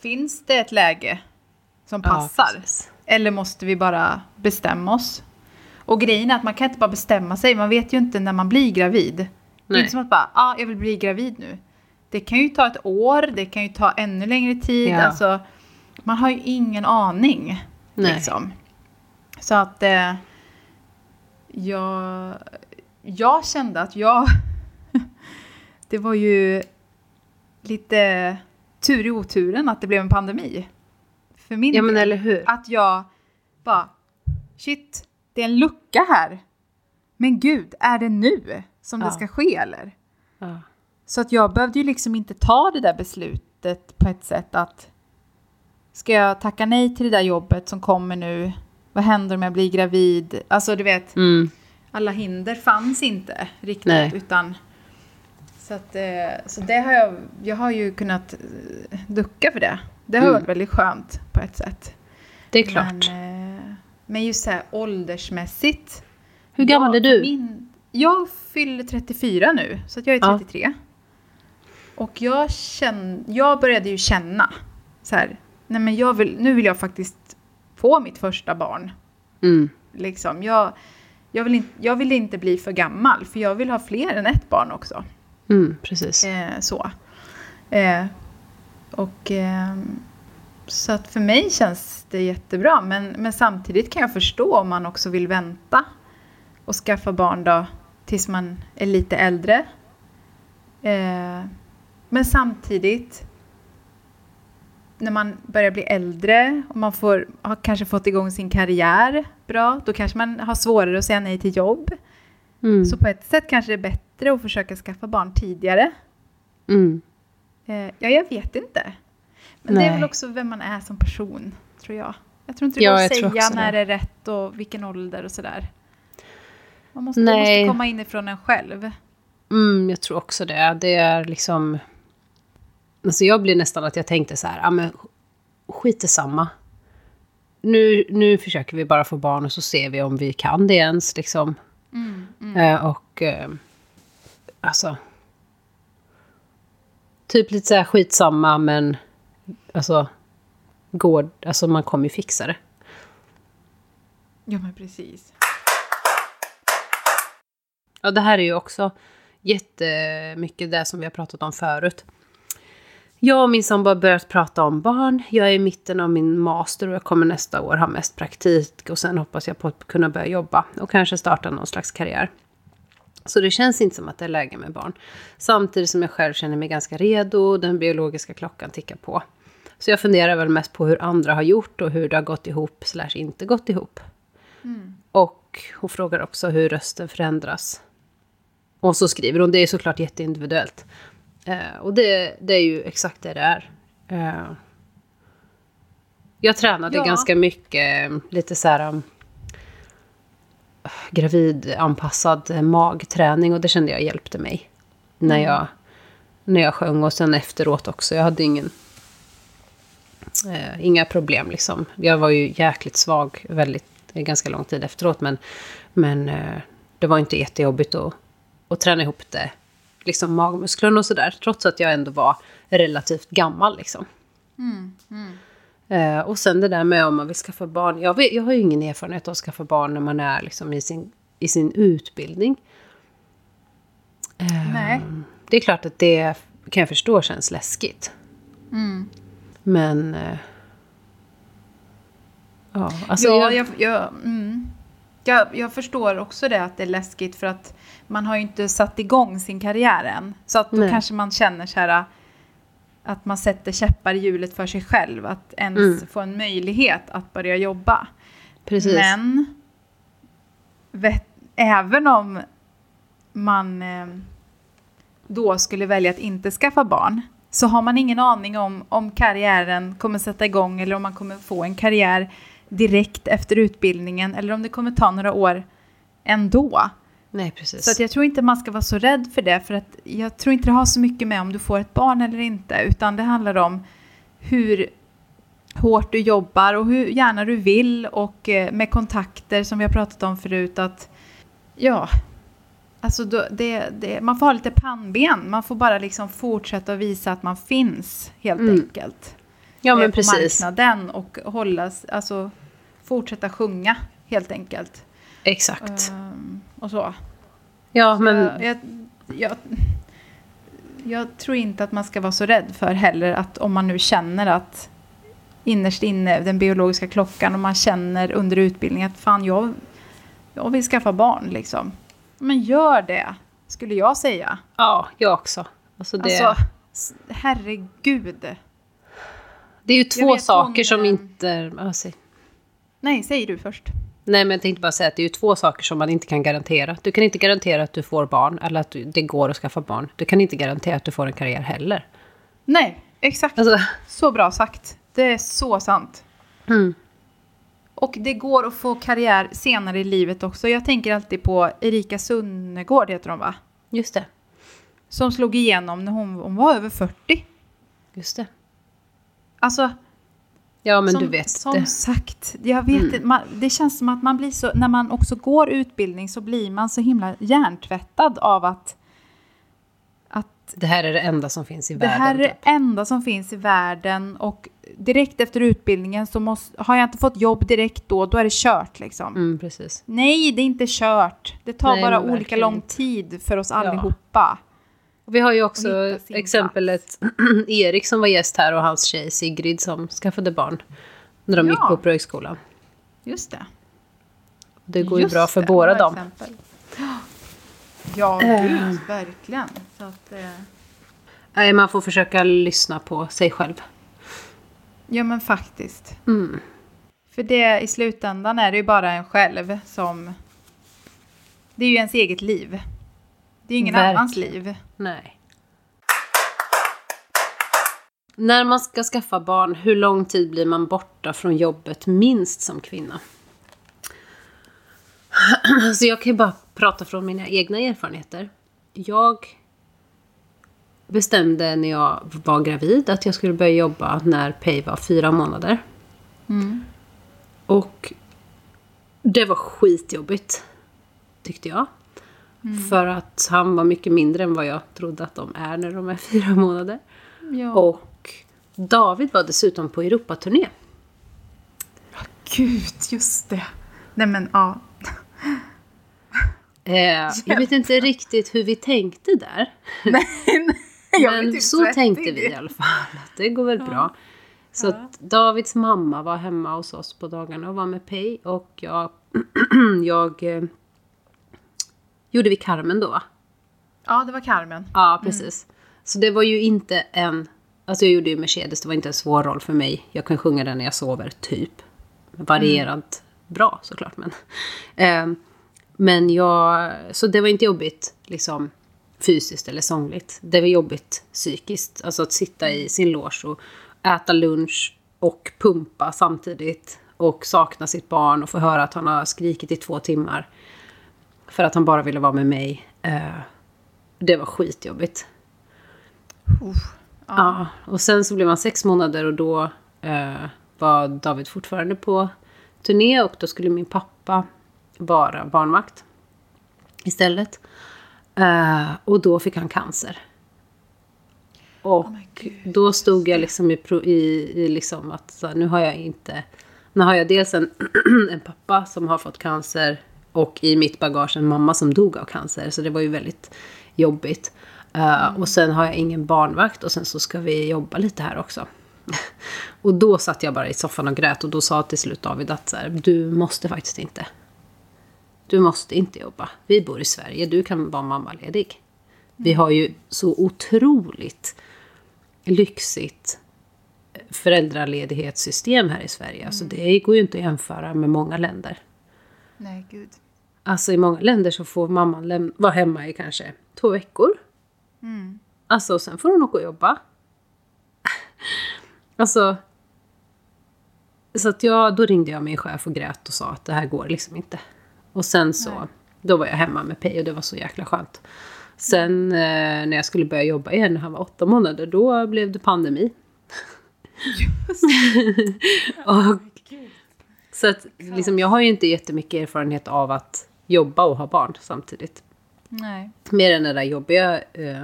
Finns det ett läge som Ja, passar? precis. Eller måste vi bara bestämma oss? Och grejen är att man kan inte bara bestämma sig. Man vet ju inte när man blir gravid. Det är Nej. inte som att bara, ja, ah, jag vill bli gravid nu. Det kan ju ta ett år, det kan ju ta ännu längre tid. Ja. Alltså, man har ju ingen aning. Nej. Liksom. Så att eh, jag, jag kände att jag... det var ju lite tur i oturen att det blev en pandemi. För min Ja men del. eller hur. Att jag bara, shit, det är en lucka här. Men gud, är det nu som Ja. det ska ske eller? Ja. Så att jag behövde ju liksom inte ta det där beslutet på ett sätt att ska jag tacka nej till det där jobbet som kommer nu? Vad händer om jag blir gravid? Alltså du vet, Mm. alla hinder fanns inte riktigt Nej. utan så att eh, så det har jag, jag har ju kunnat eh, ducka för det. Det har Mm. varit väldigt skönt på ett sätt. Det är klart. Men, eh, men just så här åldersmässigt. Hur gammal är jag- du? Min, jag fyller 34 nu, så att jag är Ja. 33. Och jag, känn, jag började ju känna så här, nej men jag vill, nu vill jag faktiskt få mitt första barn. Mm. Liksom. Jag, jag, vill inte, jag vill inte bli för gammal, för jag vill ha fler än ett barn också. Mm, precis. Eh, så. Eh, och ehm, så att för mig känns det jättebra. Men, men samtidigt kan jag förstå om man också vill vänta och skaffa barn då tills man är lite äldre. Eh, men samtidigt när man börjar bli äldre och man får, har kanske fått igång sin karriär bra, då kanske man har svårare att säga nej till jobb. Mm. Så på ett sätt kanske det är bättre att försöka skaffa barn tidigare. Mm. Eh, ja, jag vet inte. Men det är Nej. väl också vem man är som person, tror jag. Jag tror inte det Ja, går att säga när det. är rätt och vilken ålder och sådär. Man måste, Nej. måste komma inifrån en själv. Mm, jag tror också det. Det är liksom... Alltså jag blir nästan att jag tänkte så här, ja men skit i samma. Nu, nu försöker vi bara få barn och så ser vi om vi kan det ens. Liksom. Mm, mm. Eh, och eh, alltså... Typ lite så här skitsamma men alltså... Går, alltså man kommer ju fixa det. Ja, men precis. Ja, det här är ju också jättemycket det som vi har pratat om förut. Jag och min sambo har börjat prata om barn. Jag är i mitten av min master och jag kommer nästa år ha mest praktik och sen hoppas jag på att kunna börja jobba och kanske starta någon slags karriär. Så det känns inte som att det är läge med barn. Samtidigt som jag själv känner mig ganska redo, den biologiska klockan tickar på. Så jag funderar väl mest på hur andra har gjort och hur det har gått ihop slash inte gått ihop. Mm. Och hon frågar också hur rösten förändras. Och så skriver hon, det är såklart jätteindividuellt. Eh, och det, det är ju exakt det det är. Eh, jag tränade Ja. ganska mycket, lite så här... gravidanpassad magträning och det kände jag hjälpte mig. När, Mm. jag, när jag sjöng och sen efteråt också. Jag hade ingen... Eh, inga problem liksom. Jag var ju jäkligt svag väldigt, eh, ganska lång tid efteråt. Men, men eh, det var inte jättejobbigt att, att träna ihop det. Liksom magmusklerna och sådär. Trots att jag ändå var relativt gammal liksom. Mm. Mm. Eh, och sen det där med om man vill skaffa barn. Jag, vet, jag har ju ingen erfarenhet av att skaffa barn när man är liksom i, sin, i sin utbildning. Eh, Nej. Det är klart att det kan jag förstå känns läskigt. Mm. Men... Eh, ja, alltså ja, jag, jag, jag, mm. jag, jag förstår också det att det är läskigt för att man har ju inte satt igång sin karriär än. Så att då Nej. kanske man känner så här att man sätter käppar i hjulet för sig själv. Att ens Mm. få en möjlighet att börja jobba. precis. Men vet, även om man eh, då skulle välja att inte skaffa barn så har man ingen aning om om karriären kommer sätta igång eller om man kommer få en karriär direkt efter utbildningen eller om det kommer ta några år ändå. Nej, precis. Så att jag tror inte man ska vara så rädd för det för att jag tror inte det har så mycket med om du får ett barn eller inte utan det handlar om hur hårt du jobbar och hur gärna du vill och eh, med kontakter som vi har pratat om förut att ja, alltså då, det, det, man får ha lite pannben. Man får bara liksom fortsätta visa att man finns helt Mm. enkelt. ja, men på precis. marknaden och hållas, alltså fortsätta sjunga helt enkelt. Exakt. Ehm, och så. ja, men... Jag, jag, jag, tror inte att man ska vara så rädd för heller att om man nu känner att innerst inne, den biologiska klockan, och man känner under utbildningen att fan jag, jag vill skaffa barn liksom. Men gör det, skulle jag säga. Ja, jag också. Alltså det, Alltså, herregud. det är ju två saker hon, som inte... Ja, säg. Nej, säg du först. Nej, men jag tänkte bara säga att det är ju två saker som man inte kan garantera. Du kan inte garantera att du får barn eller att det går att skaffa barn. Du kan inte garantera att du får en karriär heller. Nej, exakt. Alltså, Så bra sagt. Det är så sant. mm. Och det går att få karriär senare i livet också. Jag tänker alltid på Erika Sunnegård, heter hon va? Just det. Som slog igenom när hon, hon var över 40. Just det. Alltså, Ja, men som, du vet. som det. sagt, jag vet Mm. inte, man, det känns som att man blir så, när man också går utbildning så blir man så himla hjärntvättad av att, att Det här är det enda som finns i det världen. här är typ. det enda som finns i världen och direkt efter utbildningen så måste, har jag inte fått jobb direkt då, då är det kört liksom. Mm, precis. Nej, det är inte kört. Det tar Nej, bara olika lång tid för oss allihopa. Och vi har ju också exemplet Erik som var gäst här och hans tjej Sigrid som skaffade barn. När de Ja. gick på Uppröjsskolan. Just det. Det går ju Just bra för det, båda dem. exempel. Ja, Eh. gud, verkligen. Så att, eh, Nej, man får försöka lyssna på sig själv. ja, men faktiskt. Mm. För det i slutändan är det ju bara en själv som... Det är ju ens eget liv. Det är ingen Verkligen. annans liv. Nej. När man ska skaffa barn, hur lång tid blir man borta från jobbet minst som kvinna? Alltså jag kan ju bara prata från mina egna erfarenheter. Jag bestämde när jag var gravid att jag skulle börja jobba när Pay var fyra månader. Mm. Och det var skitjobbigt, tyckte jag. För att han var mycket mindre än vad jag trodde att de är när de är fyra månader. Ja. Och David var dessutom på Europaturné. Gud, just det. Nej men ja. Eh, jag vet inte riktigt hur vi tänkte där. Nej, nej, Men så tänkte vi i alla fall. Att det går väl bra. Så Ja. att Davids mamma var hemma hos oss på dagarna och var med Pay. Och jag, jag eh, gjorde vi Carmen då? Ja, det var Carmen. Ja, precis. Så det var ju inte en... Alltså jag gjorde ju Mercedes, det var inte en svår roll för mig. Jag kan sjunga den när jag sover, typ. Varierat bra såklart, men... Eh, men jag... Så det var inte jobbigt, liksom fysiskt eller sångligt. Det var jobbigt psykiskt. Alltså att sitta i sin loge och äta lunch och pumpa samtidigt. Och sakna sitt barn och få höra att han har skrikit i två timmar. För att han bara ville vara med mig. Eh, det var skitjobbigt. Uff. Ja. och sen så blev han sex månader och då eh, var David fortfarande på turné och då skulle min pappa vara barnvakt istället. Eh, och då fick han cancer. Och gud, då stod jag liksom i, i, i liksom att så nu har jag inte... Nu har jag dels en, en pappa som har fått cancer och i mitt bagage en mamma som dog av cancer. Så det var ju väldigt jobbigt. Eh, Och sen har jag ingen barnvakt och sen så ska vi jobba lite här också. och då satt jag bara i soffan och grät och då sa till slut David att så här, du måste faktiskt inte. Du måste inte jobba. Vi bor i Sverige, du kan vara mammaledig. Vi har ju så otroligt lyxigt föräldraledighetssystem här i Sverige. Alltså det går ju inte att jämföra med många länder. Nej, gud. Alltså i många länder så får mamman vara hemma i kanske två veckor. Mm. Alltså och sen får hon åka och jobba. alltså. Så att jag, då ringde jag min chef och grät och sa att det här går liksom inte. Och sen så, Nej. då var jag hemma med Pej och det var så jäkla skönt. Sen eh, när jag skulle börja jobba igen när han var åtta månader, då blev det pandemi. och, så att liksom, jag har ju inte jättemycket erfarenhet av att jobba och ha barn samtidigt. Nej. Mer än den där jobbiga eh,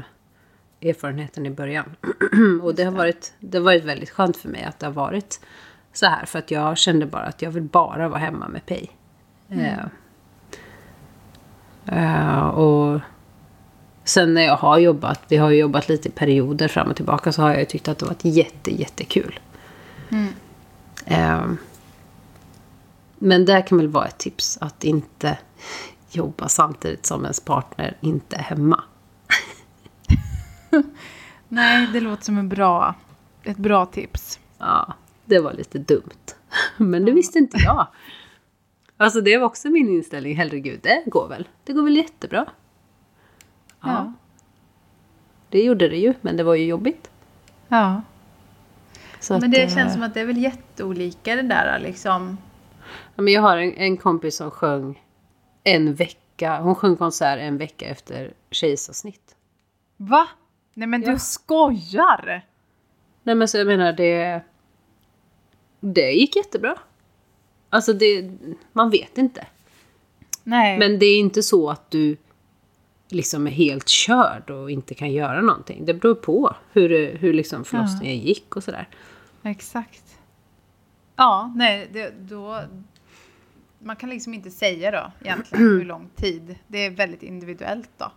erfarenheten i början. och det har, varit, det har varit väldigt skönt för mig att det har varit så här. För att jag kände bara att jag vill bara vara hemma med Pej. Eh, eh, och sen när jag har jobbat, vi har jobbat lite i perioder fram och tillbaka, så har jag tyckt att det varit jätte, jättekul. Mm. Eh, men det kan väl vara ett tips att inte jobba samtidigt som ens partner inte är hemma. Nej, det låter som en bra, ett bra tips. Ja, det var lite dumt. Men det visste inte jag. Alltså det var också min inställning. Herregud, det går väl. Det går väl jättebra. Ja, Ja. det gjorde det ju, men det var ju jobbigt. ja. Så Men att, det eh, känns som att det är väl jätteolika det där liksom. ja, men jag har en, en kompis som sjöng en vecka. Hon sjöng konsert en vecka efter kejsarsnitt. Va? Nej men Ja. du skojar! Nej men så jag menar det... Det gick jättebra. Alltså det... Man vet inte. Nej. Men det är inte så att du liksom är helt körd och inte kan göra någonting. Det beror på hur, hur liksom förlossningen gick och sådär. Exakt. Ja, nej, det, då... Man kan liksom inte säga då egentligen hur lång tid. Det är väldigt individuellt då.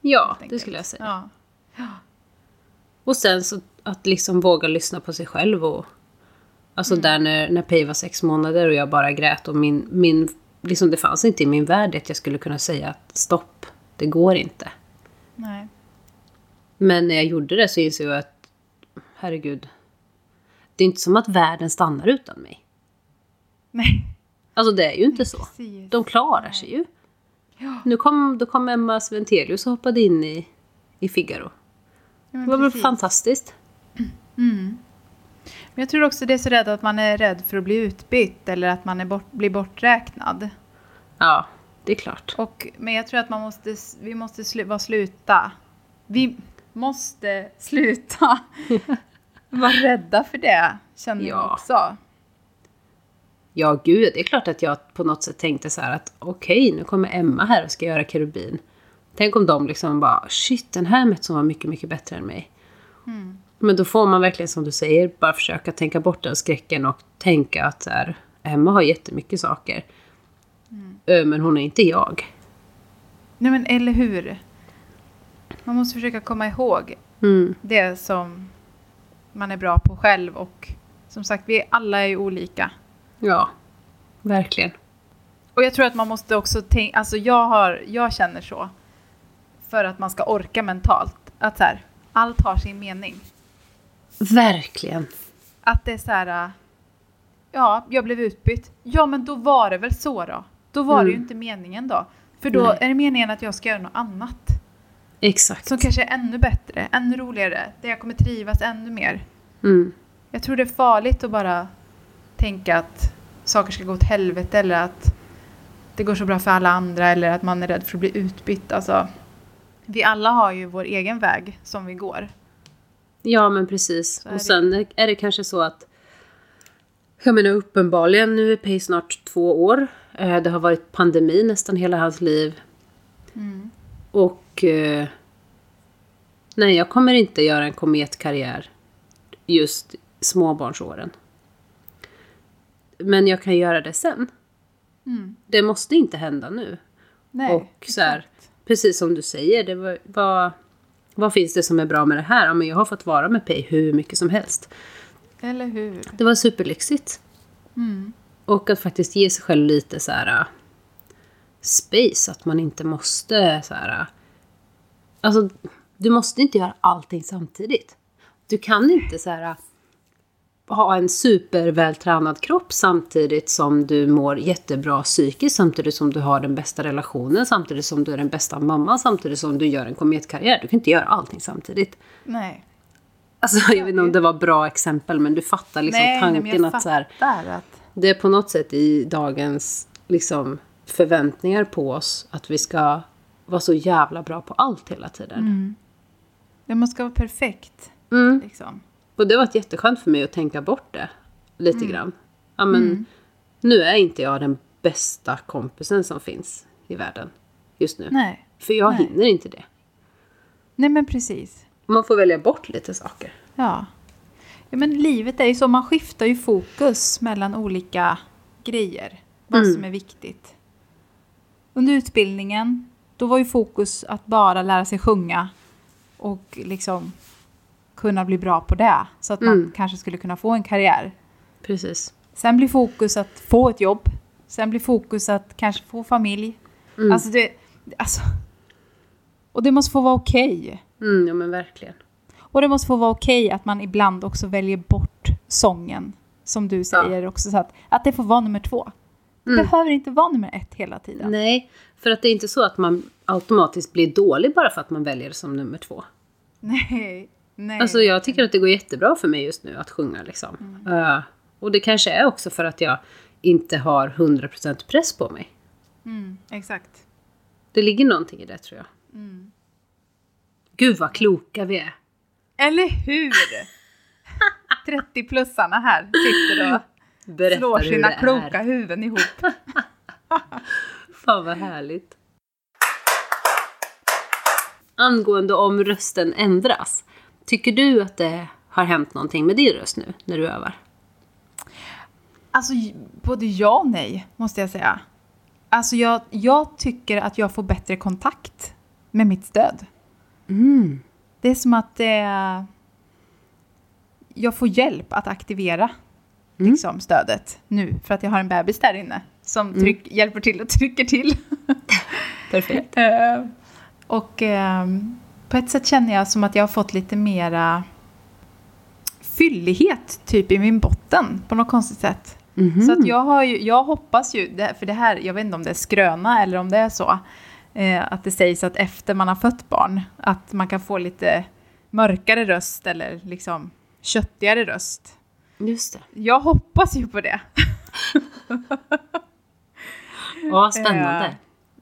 Ja, det skulle jag säga. Ja. Och sen så att liksom våga lyssna på sig själv och... Alltså där när, när Pej var sex månader och jag bara grät och min... min liksom det fanns inte i min värld att jag skulle kunna säga att stopp, det går inte. Nej. Men när jag gjorde det så insåg jag att herregud, det är inte som att världen stannar utan mig. Nej. Alltså det är ju inte så. De klarar sig ju. Nu kom, då kom Emma Sventelius och hoppade in i, i Figaro. Det var väl fantastiskt. Mm. Men jag tror också det är så rädd att man är rädd för att bli utbytt eller att man är bort, blir borträknad. Ja, det är klart. Och, men jag tror att man måste, vi måste slu, vara sluta. Vi, måste sluta vara rädda för det, känner jag Ja. också. Ja, gud, det är klart att jag på något sätt tänkte så här att okej, nu kommer Emma här och ska göra kerubin. Tänk om de liksom bara, shit, den här Metson var mycket, mycket bättre än mig. Men då får man verkligen, som du säger, bara försöka tänka bort den skräcken och tänka att här, Emma har jättemycket saker. Ö, Men hon är inte jag. Nej men eller hur? Man måste försöka komma ihåg Mm. det som man är bra på själv och som sagt, vi alla är ju olika. Ja, verkligen. Och jag tror att man måste också tänka, alltså jag har, jag känner så. För att man ska orka mentalt. Att så här, allt har sin mening. Verkligen. Att det är så här, ja, jag blev utbytt. Ja, men då var det väl så då. Då var det ju Mm. inte meningen då. För då Nej. är det meningen att jag ska göra något annat. Exakt. Som kanske är ännu bättre, ännu roligare. Där jag kommer trivas ännu mer. Mm. Jag tror det är farligt att bara tänka att saker ska gå åt helvete eller att det går så bra för alla andra eller att man är rädd för att bli utbytt. Alltså, vi alla har ju vår egen väg som vi går. Ja, men precis. Och sen är det kanske så att... Jag menar uppenbarligen, nu är Pay snart två år. Eh, Det har varit pandemi nästan hela hans liv. Och... Eh, nej, jag kommer inte göra en kometkarriär just småbarnsåren. Men jag kan göra det sen. Mm. Det måste inte hända nu. Nej, och så här, precis som du säger, det var, vad, vad finns det som är bra med det här? Ja, men jag har fått vara med Pay hur mycket som helst. Eller hur? Det var superlyxigt. Mm. Och att faktiskt ge sig själv lite så här äh, space, att man inte måste så här... äh, Alltså, du måste inte göra allting samtidigt. Du kan inte så här äh, ha en supervältränad kropp samtidigt som du mår jättebra psykiskt, samtidigt som du har den bästa relationen, samtidigt som du är den bästa mamman, samtidigt som du gör en kometkarriär. Du kan inte göra allting samtidigt. Nej. Alltså, jag vet inte om det var bra exempel, men du fattar liksom nej, nej, tanken jag att så här, att... det är på något sätt i dagens liksom, förväntningar på oss att vi ska vara så jävla bra på allt hela tiden. Ja, man ska vara perfekt. Mm. Liksom. Och det var ett jätteskönt för mig att tänka bort det lite Mm. grann. Ja, men, Nu är inte jag den bästa kompisen som finns i världen just nu. Nej. För jag Nej. hinner inte det. nej, men precis. Man får välja bort lite saker. Ja. ja. Men livet är ju så, man skiftar ju fokus mellan olika grejer. Vad Mm. som är viktigt. Under utbildningen, då var ju fokus att bara lära sig sjunga. Och liksom kunna bli bra på det. Så att man Mm. kanske skulle kunna få en karriär. Precis. Sen blir fokus att få ett jobb. Sen blir fokus att kanske få familj. Mm. Alltså det... Alltså, och det måste få vara okej. Mm, ja men verkligen. Och det måste få vara okej att man ibland också väljer bort sången. Som du säger också. Så att, att det får vara nummer två. Det Mm. behöver inte vara nummer ett hela tiden. Nej, för att det är inte så att man automatiskt blir dålig bara för att man väljer det som nummer två. Nej. Nej. Alltså jag tycker att det går jättebra för mig just nu att sjunga liksom. Eh, och det kanske är också för att jag inte har 100% press på mig. Mm, exakt. Det ligger någonting i det tror jag. Mm. Gud vad kloka vi är. Eller hur? 30-plussarna här sitter och Berättar slår sina kloka är. huvuden ihop. Fan vad härligt. Angående om rösten ändras. Tycker du att det har hänt någonting med din röst nu när du övar? Alltså både ja och nej, måste jag säga. Alltså jag, jag tycker att jag får bättre kontakt med mitt stöd. Mm. Det är som att eh, jag får hjälp att aktivera Mm. liksom, stödet nu. För att jag har en bebis där inne som Mm. tryck, hjälper till och trycker till. Perfekt. Eh, och ehm, på ett sätt känner jag som att jag har fått lite mera fyllighet typ i min botten på något konstigt sätt. Mhm. Så att jag, har ju, jag hoppas ju, för det här, jag vet inte om det är skröna eller om det är så, eh, att det sägs att efter man har fött barn, att man kan få lite mörkare röst eller liksom köttigare röst. Just det. Jag hoppas ju på det. Ja, spännande. Eh,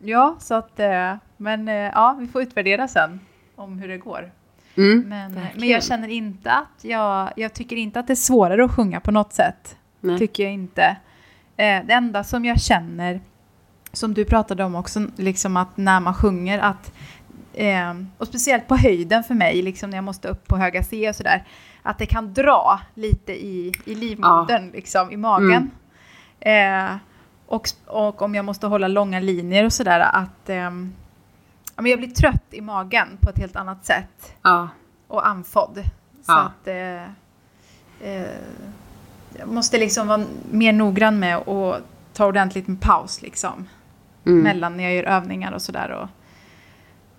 ja, så att, eh, men eh, ja, vi får utvärdera sen om hur det går. Mm. Men, men jag känner inte att jag, jag tycker inte att det är svårare att sjunga på något sätt. Nej. Tycker jag inte. Eh, det enda som jag känner, som du pratade om också, liksom att när man sjunger att eh, och speciellt på höjden för mig, liksom när jag måste upp på höga C och sådär, att det kan dra lite i, i livmodern, liksom i magen. Eh, och, och om jag måste hålla långa linjer och sådär, att ehm, ja, men jag blir trött i magen på ett helt annat sätt Ja. och andfådd. Så Ja. att eh, eh, jag måste liksom vara mer noggrann med att ta ordentligt med paus liksom. Mm. Mellan när jag gör övningar och sådär. Och,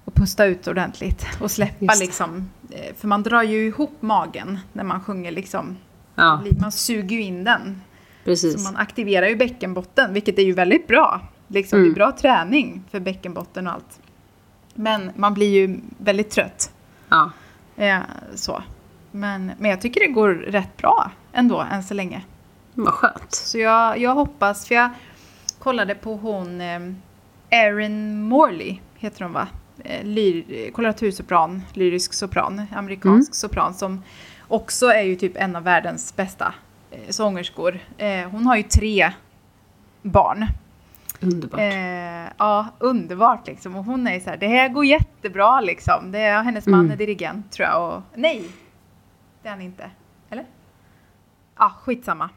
och pusta ut ordentligt. Och släppa liksom. eh, För man drar ju ihop magen när man sjunger liksom. ja, Man suger ju in den. precis. Så man aktiverar ju bäckenbotten, vilket är ju väldigt bra. Liksom, Mm. Det är bra träning för bäckenbotten och allt. Men man blir ju väldigt trött. Ja. Eh, så. Men, men jag tycker det går rätt bra ändå, än så länge. Vad skönt. Så jag, jag hoppas, för jag kollade på hon eh, Erin Morley, heter hon va? Eh, lyr, koloratursopran, lyrisk sopran, amerikansk Mm. sopran som också är ju typ en av världens bästa eh, sångerskor. Hon har ju tre barn. Underbart. Eh, ja, underbart liksom. Och hon är så här, det här går jättebra liksom. Det är, hennes man Mm. är dirigent tror jag. Och, nej, det är han inte. Eller? Ja, ah, skitsamma.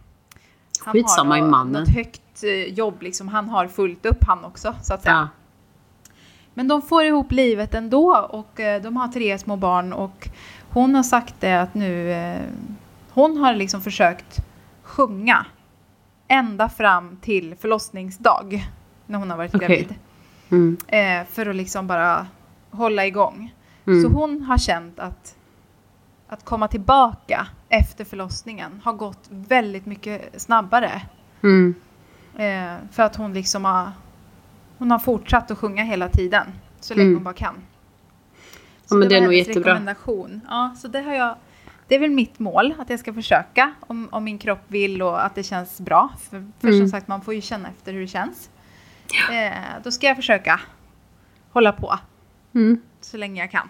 Han Skitsamma har i nå- mannen. Något högt eh, jobb liksom. Han har fullt upp han också så att säga. ja. Men de får ihop livet ändå och eh, de har tre små barn och hon har sagt det att nu, eh, hon har liksom försökt sjunga ända fram till förlossningsdag när hon har varit Okej. gravid. Mm. Eh, för att liksom bara hålla igång. Mm. Så hon har känt att att komma tillbaka efter förlossningen har gått väldigt mycket snabbare. Mm. Eh, för att hon liksom har, hon har fortsatt att sjunga hela tiden. Så länge Mm. hon bara kan. Ja, men det är var nog jättebra. rekommendation. Ja, så det har jag. Det är väl mitt mål att jag ska försöka om, om min kropp vill och att det känns bra. För, för Mm. som sagt, man får ju känna efter hur det känns. Eh, då ska jag försöka hålla på Mm. så länge jag kan.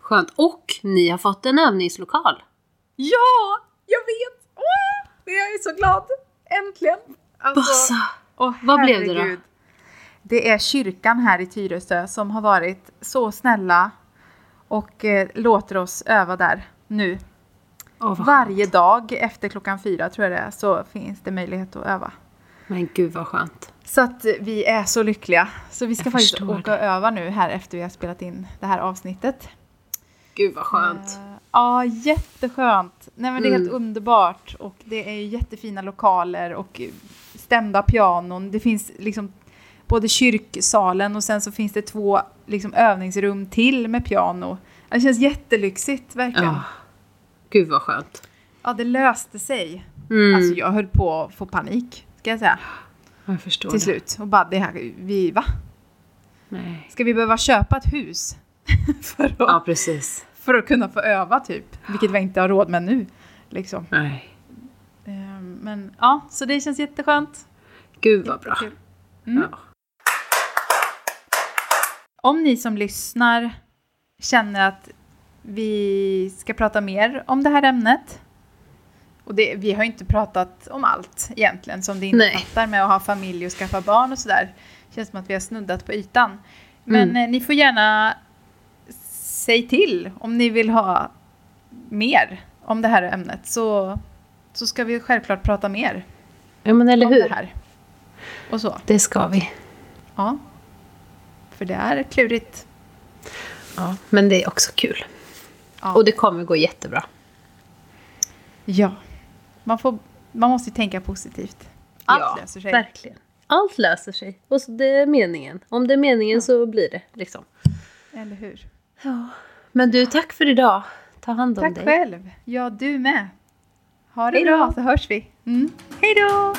Skönt. Och ni har fått en övningslokal. Ja, jag vet! Åh, jag är så glad! Äntligen! Alltså, Bassa. åh, vad blev det då? Det är kyrkan här i Tyresö som har varit så snälla och eh, låter oss öva där nu. Vad Varje skönt. dag efter klockan fyra tror jag det är så finns det möjlighet att öva. Men gud vad skönt. Så att eh, vi är så lyckliga. Så vi ska Jag faktiskt åka och öva nu här efter vi har spelat in det här avsnittet. Gud vad skönt. Eh, Ja, jätteskönt. Nej, men det är helt Mm. underbart. Och det är jättefina lokaler och stämda pianon. Det finns liksom både kyrksalen och sen så finns det två liksom, övningsrum till med piano. Det känns jättelyxigt, verkligen. Ja. Ja. Gud vad skönt. det löste sig. Mm. Alltså jag höll på att få panik, ska jag säga, jag förstår till det. slut. Och bara, det här, vi, va? Nej. Ska vi behöva köpa ett hus? för, att, Ja, precis. för att kunna få öva, typ. Vilket vi inte har råd med nu. Liksom. Nej. Ehm, Men ja, så det känns jätteskönt. Gud vad bra. Mm. Ja. Om ni som lyssnar känner att vi ska prata mer om det här ämnet. Och det, vi har ju inte pratat om allt egentligen som det innefattar med att ha familj och skaffa barn och sådär. Känns som att vi har snuddat på ytan. Men Mm. eh, ni får gärna säga till om ni vill ha mer om det här ämnet. Så, så ska vi självklart prata mer ja, men eller hur? det här. Och så. Det ska vi. Ja. För det är klurigt. Ja, men det är också kul. Ja. Och det kommer gå jättebra. ja. Man, får, man måste ju tänka positivt. Allt ja, löser sig. Verkligen. Allt löser sig. Och det är meningen. Om det är meningen så blir det. Liksom. Eller hur? Ja. Men du, tack för idag. Ta hand om Tack dig. själv. Ja, du med. Ha det Hej då. bra så hörs vi. Mm. Hej då!